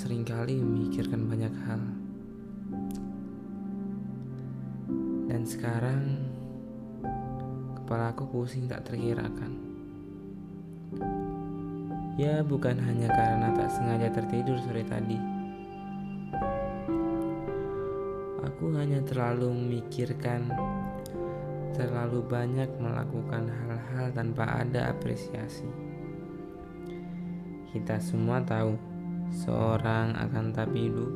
sering kali memikirkan banyak hal. Dan sekarang kepala aku pusing tak terkirakan. Ya bukan hanya karena tak sengaja tertidur sore tadi. Aku hanya terlalu memikirkan terlalu banyak melakukan hal-hal tanpa ada apresiasi. Kita semua tahu seorang akan tak hidup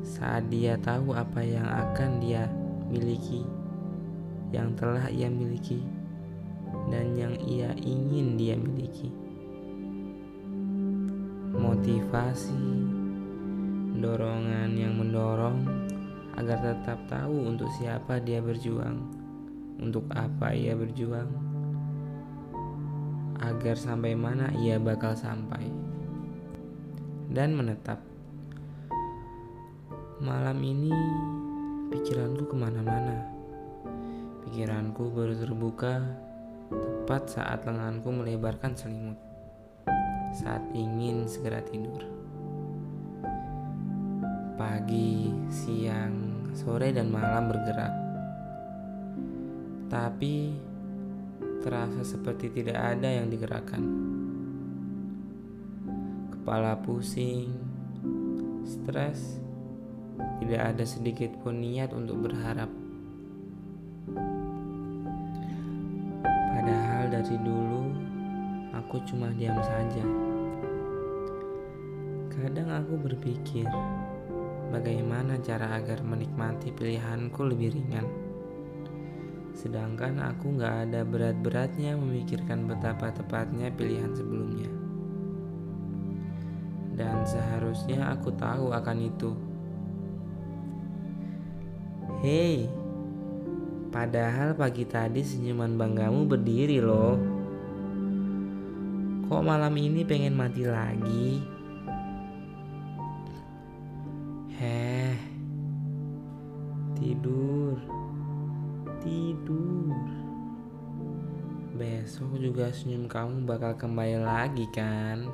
saat dia tahu apa yang akan dia miliki, yang telah ia miliki, dan yang ia ingin dia miliki. Motivasi, dorongan yang mendorong agar tetap tahu untuk siapa dia berjuang untuk apa ia berjuang, agar sampai mana ia bakal sampai, dan menetap. Malam ini pikiranku ke mana-mana. Pikiranku baru terbuka tepat saat lenganku melebarkan selimut. Saat ingin segera tidur. Pagi, siang, sore, dan malam bergerak tapi terasa seperti tidak ada yang digerakkan. Kepala pusing, stres, tidak ada sedikit pun niat untuk berharap. Padahal dari dulu aku cuma diam saja. Kadang aku berpikir, bagaimana cara agar menikmati pilihanku lebih ringan. Sedangkan aku gak ada berat-beratnya memikirkan betapa tepatnya pilihan sebelumnya. Dan seharusnya aku tahu akan itu. Hei, padahal pagi tadi senyuman banggamu berdiri loh. Kok malam ini pengen mati lagi? Heh, tidur tidur. Besok juga senyum kamu bakal kembali lagi kan?